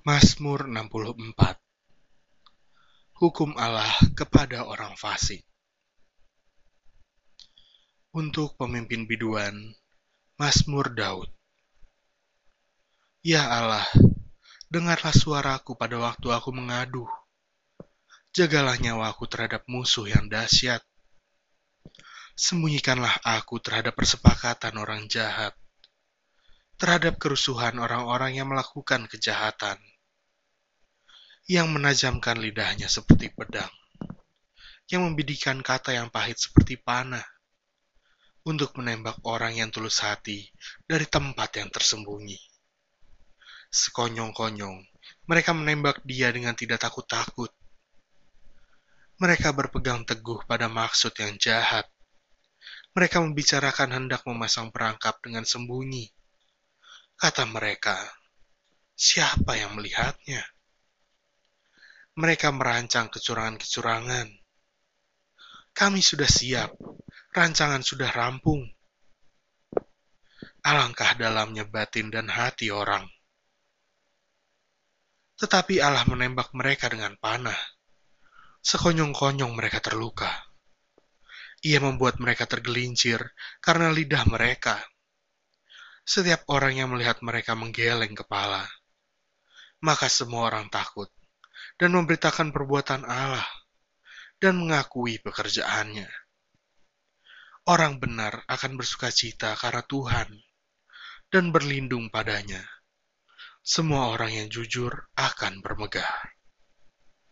Mazmur 64 Hukum Allah kepada orang fasik Untuk pemimpin biduan, Mazmur Daud Ya Allah, dengarlah suaraku pada waktu aku mengadu. Jagalah nyawaku terhadap musuh yang dahsyat. Sembunyikanlah aku terhadap persepakatan orang jahat, terhadap kerusuhan orang-orang yang melakukan kejahatan yang menajamkan lidahnya seperti pedang, yang membidikan kata yang pahit seperti panah, untuk menembak orang yang tulus hati dari tempat yang tersembunyi. Sekonyong-konyong, mereka menembak dia dengan tidak takut-takut. Mereka berpegang teguh pada maksud yang jahat. Mereka membicarakan hendak memasang perangkap dengan sembunyi. Kata mereka, siapa yang melihatnya? mereka merancang kecurangan-kecurangan. Kami sudah siap, rancangan sudah rampung. Alangkah dalamnya batin dan hati orang. Tetapi Allah menembak mereka dengan panah. Sekonyong-konyong mereka terluka. Ia membuat mereka tergelincir karena lidah mereka. Setiap orang yang melihat mereka menggeleng kepala, maka semua orang takut dan memberitakan perbuatan Allah dan mengakui pekerjaannya. Orang benar akan bersuka cita karena Tuhan dan berlindung padanya. Semua orang yang jujur akan bermegah.